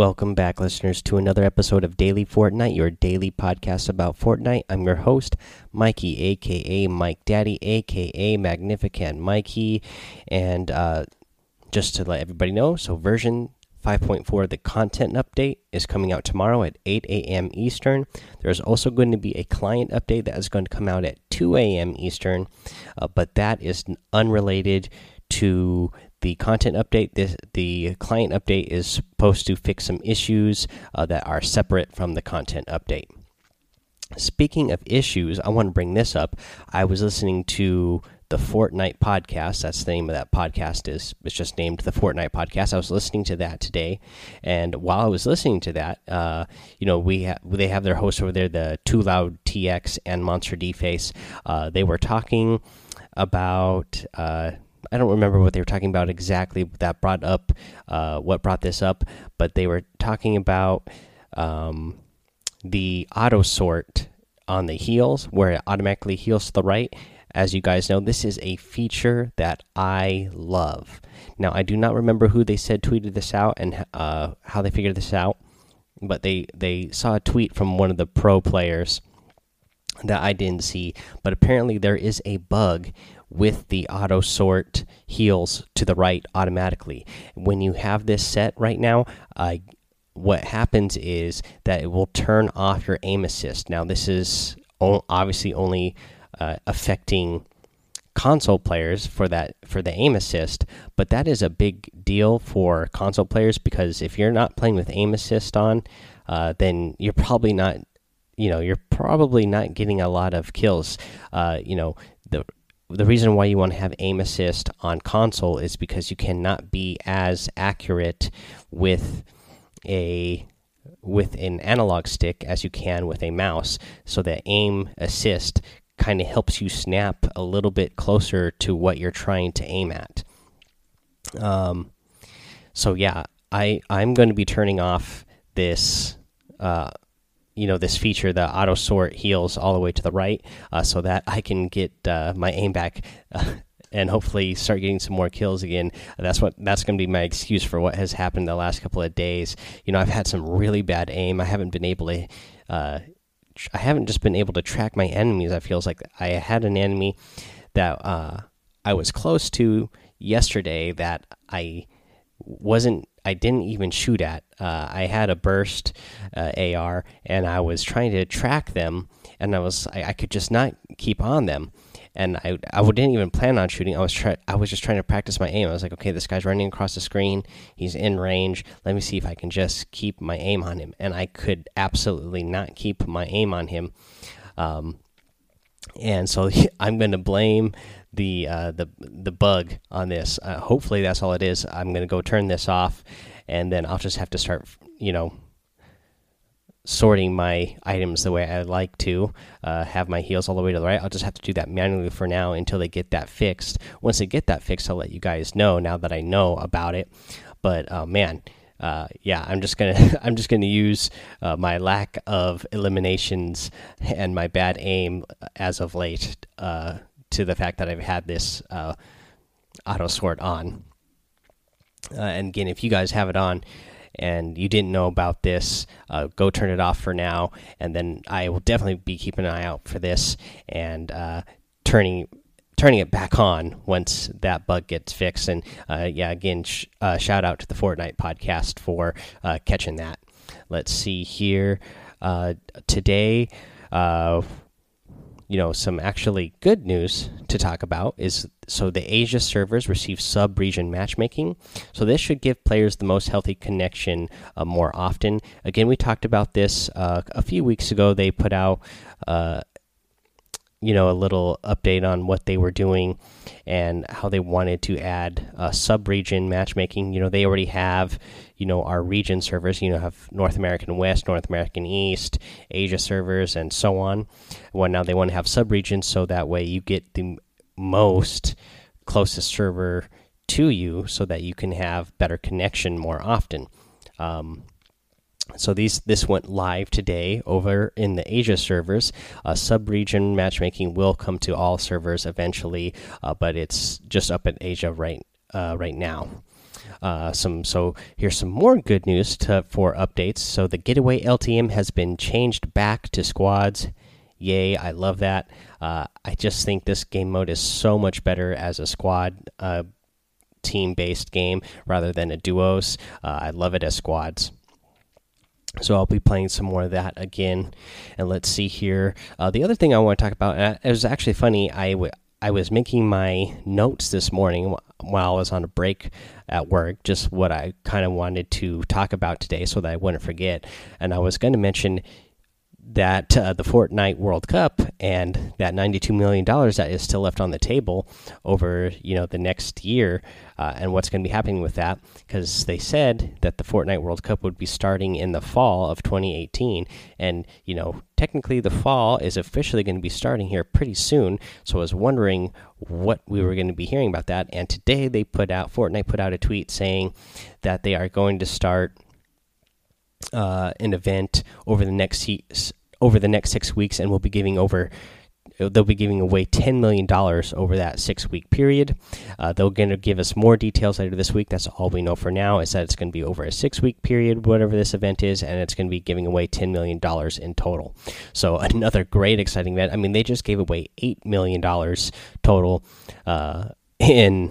Welcome back, listeners, to another episode of Daily Fortnite, your daily podcast about Fortnite. I'm your host, Mikey, aka Mike Daddy, aka Magnificent Mikey. And uh, just to let everybody know, so version 5.4, the content update, is coming out tomorrow at 8 a.m. Eastern. There's also going to be a client update that is going to come out at 2 a.m. Eastern, uh, but that is unrelated to the content update this the client update is supposed to fix some issues uh, that are separate from the content update speaking of issues i want to bring this up i was listening to the Fortnite podcast. That's the name of that podcast. is It's just named the Fortnite podcast. I was listening to that today, and while I was listening to that, uh, you know, we ha they have their hosts over there, the Too Loud TX and Monster D Face. Uh, they were talking about. Uh, I don't remember what they were talking about exactly that brought up uh, what brought this up, but they were talking about um, the auto sort on the heals where it automatically heals to the right. As you guys know, this is a feature that I love. Now, I do not remember who they said tweeted this out and uh, how they figured this out, but they they saw a tweet from one of the pro players that I didn't see. But apparently, there is a bug with the auto sort heals to the right automatically. When you have this set right now, uh, what happens is that it will turn off your aim assist. Now, this is obviously only uh, affecting console players for that for the aim assist but that is a big deal for console players because if you're not playing with aim assist on uh, then you're probably not you know you're probably not getting a lot of kills uh, you know the the reason why you want to have aim assist on console is because you cannot be as accurate with a with an analog stick as you can with a mouse. So that aim assist kind of helps you snap a little bit closer to what you're trying to aim at. Um so yeah i i'm going to be turning off this uh you know this feature the auto sort heals all the way to the right uh, so that i can get uh, my aim back uh, and hopefully start getting some more kills again. That's what that's going to be my excuse for what has happened the last couple of days. You know i've had some really bad aim. I haven't been able to uh, i haven't just been able to track my enemies i feels like. I had an enemy that uh, i was close to yesterday that i wasn't I didn't even shoot at. Uh, I had a burst uh, AR, and I was trying to track them, and I was I, I, could just not keep on them, and I I didn't even plan on shooting. I was try I was just trying to practice my aim. I was like, okay, this guy's running across the screen. He's in range. Let me see if I can just keep my aim on him, and I could absolutely not keep my aim on him. Um, and so I'm going to blame the uh, the the bug on this. Uh, hopefully, that's all it is. I'm going to go turn this off, and then I'll just have to start, you know, sorting my items the way I like to. Uh, have my heals all the way to the right. I'll just have to do that manually for now until they get that fixed. Once they get that fixed, I'll let you guys know. Now that I know about it, but uh, man. Uh, yeah, I'm just gonna I'm just gonna use uh, my lack of eliminations and my bad aim as of late uh, to the fact that I've had this uh, auto sort on. Uh, and again, if you guys have it on and you didn't know about this, uh, go turn it off for now. And then I will definitely be keeping an eye out for this and uh, turning turning it back on once that bug gets fixed. And uh, yeah, again, sh uh, shout out to the Fortnite podcast for catching that. Let's see here. today, you know some actually good news to talk about is so the Asia servers receive sub-region matchmaking. So this should give players the most healthy connection uh, more often. Again, we talked about this uh, a few weeks ago. They put out uh, you know a little update on what they were doing and how they wanted to add uh, sub-region matchmaking. You know, they already have, you know, our region servers. You know, have North American West, North American East, Asia servers, and so on. Well, now they want to have sub-regions so that way you get the most closest server to you, so that you can have better connection more often. Um, so these this went live today over in the Asia servers. Uh, Sub-region matchmaking will come to all servers eventually, uh, but it's just up in Asia right uh, right now. Uh, some so here's some more good news to, for updates. So the getaway LTM has been changed back to squads. Yay! I love that. Uh, I just think this game mode is so much better as a squad uh, team based game rather than a duos. Uh, I love it as squads. So I'll be playing some more of that again, and let's see here. Uh, the other thing I want to talk about uh, it was actually funny. I I was making my notes this morning while I was on a break at work, just what I kind of wanted to talk about today so that I wouldn't forget. And I was going to mention that uh, the Fortnite World Cup and that 92 million dollars that is still left on the table over you know the next year uh, and what's going to be happening with that. Because they said that the Fortnite World Cup would be starting in the fall of 2018 and you know technically the fall is officially going to be starting here pretty soon. So I was wondering what we were going to be hearing about that and today they put out Fortnite put out a tweet saying that they are going to start uh, an event over the next over the next six weeks, and we'll be giving over. They'll be giving away ten million dollars over that six-week period. Uh, they're going to give us more details later this week. That's all we know for now. Is that it's going to be over a six-week period, whatever this event is, and it's going to be giving away ten million dollars in total. So another great, exciting event. I mean, they just gave away eight million dollars total uh, in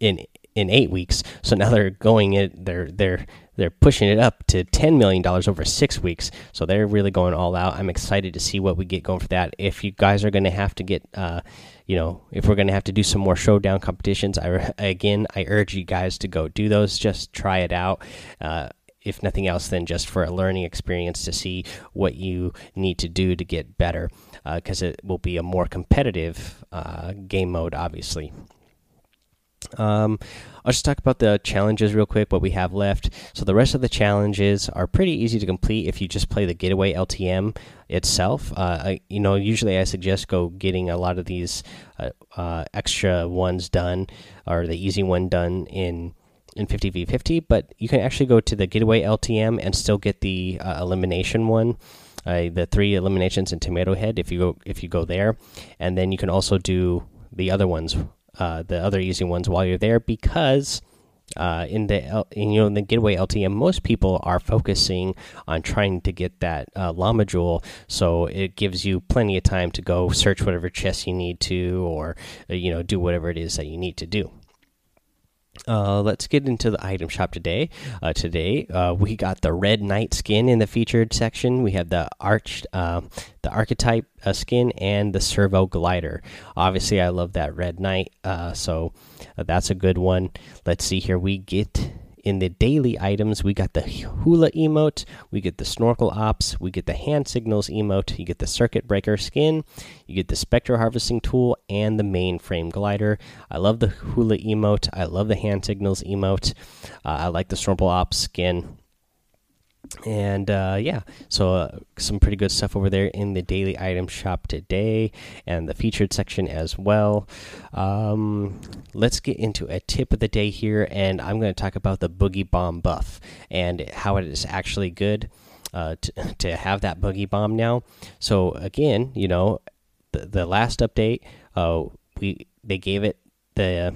in in eight weeks. So now they're going it. They're they're they're pushing it up to $10 million over six weeks. So they're really going all out. I'm excited to see what we get going for that. If you guys are going to have to get, uh, you know, if we're going to have to do some more showdown competitions, I again, I urge you guys to go do those. Just try it out. Uh, if nothing else, then just for a learning experience to see what you need to do to get better, because uh, it will be a more competitive uh, game mode, obviously. Um, I'll just talk about the challenges real quick, what we have left. So, the rest of the challenges are pretty easy to complete if you just play the Getaway LTM itself. Uh, I, you know, usually I suggest go getting a lot of these uh, uh, extra ones done or the easy one done in in 50v50, but you can actually go to the Getaway LTM and still get the uh, elimination one. Uh, the three eliminations in Tomato Head if you go if you go there, and then you can also do the other ones uh, the other easy ones while you're there because uh, in the in, you know in the getaway LTM, most people are focusing on trying to get that uh, llama jewel, so it gives you plenty of time to go search whatever chest you need to, or uh, you know do whatever it is that you need to do. Uh, let's get into the item shop today. Uh, today uh, we got the red knight skin in the featured section. We have the arch, uh, the archetype uh, skin, and the servo glider. Obviously, I love that red knight, uh, so that's a good one. Let's see here. We get in the daily items, we got the hula emote, we get the snorkel ops, we get the hand signals emote, you get the circuit breaker skin, you get the spectre harvesting tool, and the mainframe glider. I love the hula emote. I love the hand signals emote. Uh, I like the snorkel ops skin and uh, yeah, so uh, some pretty good stuff over there in the daily item shop today, and the featured section as well. Um, let's get into a tip of the day here, and I'm going to talk about the boogie bomb buff and how it is actually good uh, to, to have that boogie bomb now. So again, you know, the, the last update, uh, we they gave it the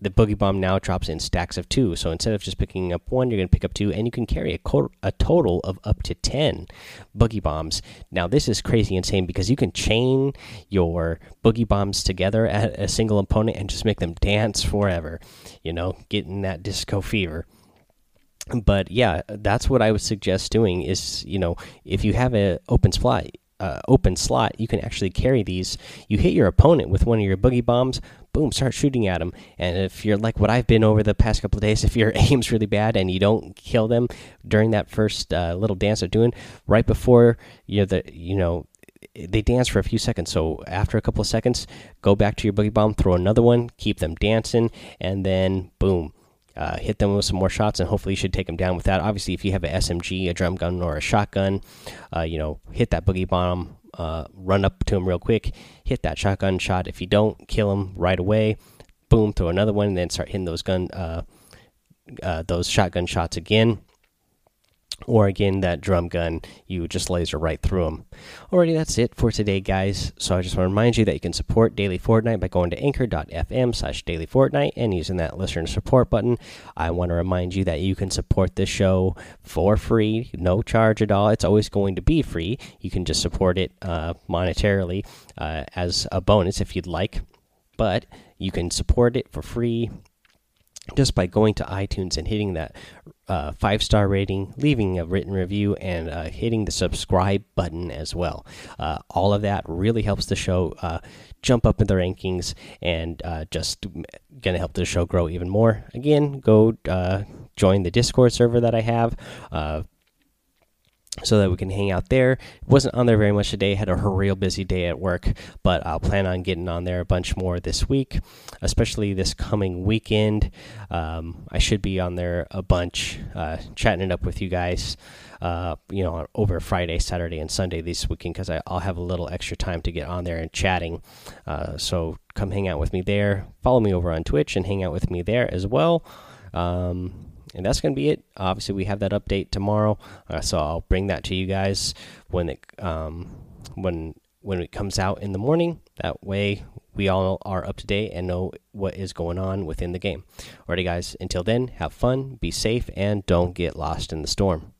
the boogie bomb now drops in stacks of two. So instead of just picking up one, you're going to pick up two, and you can carry a, a total of up to 10 boogie bombs. Now, this is crazy insane because you can chain your boogie bombs together at a single opponent and just make them dance forever, you know, getting that disco fever. But yeah, that's what I would suggest doing is, you know, if you have an open slot, uh, open slot, you can actually carry these. You hit your opponent with one of your boogie bombs, boom, start shooting at them. And if you're like what I've been over the past couple of days, if your aim's really bad and you don't kill them during that first uh, little dance they're doing, right before you know the you know they dance for a few seconds. So after a couple of seconds, go back to your boogie bomb, throw another one, keep them dancing, and then boom. Uh, hit them with some more shots, and hopefully you should take them down with that. Obviously, if you have a SMG, a drum gun, or a shotgun, uh, you know, hit that boogie bomb uh, run up to him real quick, hit that shotgun shot. If you don't kill him right away, boom, throw another one, and then start hitting those gun, uh, uh, those shotgun shots again. Or again that drum gun you just laser right through them alrighty that's it for today guys. So i just want to remind you that you can support daily fortnite by going to anchor.fm slash daily fortnite and using that listener support button. I want to remind you that you can support this show for free no charge at all. It's always going to be free. You can just support it uh, monetarily uh, as a bonus if you'd like. But you can support it for free just by going to iTunes and hitting that uh, five star rating, leaving a written review, and uh, hitting the subscribe button as well. Uh, all of that really helps the show uh, jump up in the rankings and uh, just going to help the show grow even more. Again, go uh, join the Discord server that I have so that we can hang out there. Wasn't on there very much today. Had a real busy day at work, but I'll plan on getting on there a bunch more this week, especially this coming weekend. Um, I should be on there a bunch, uh, chatting it up with you guys. Uh, you know, over Friday, Saturday, and Sunday this weekend because I'll have a little extra time to get on there and chatting. Uh, so come hang out with me there. Follow me over on Twitch and hang out with me there as well. Um, and that's going to be it. Obviously, we have that update tomorrow, uh, so I'll bring that to you guys when it um, when when it comes out in the morning. That way, we all are up to date and know what is going on within the game. Alrighty, guys. Until then, have fun, be safe, and don't get lost in the storm.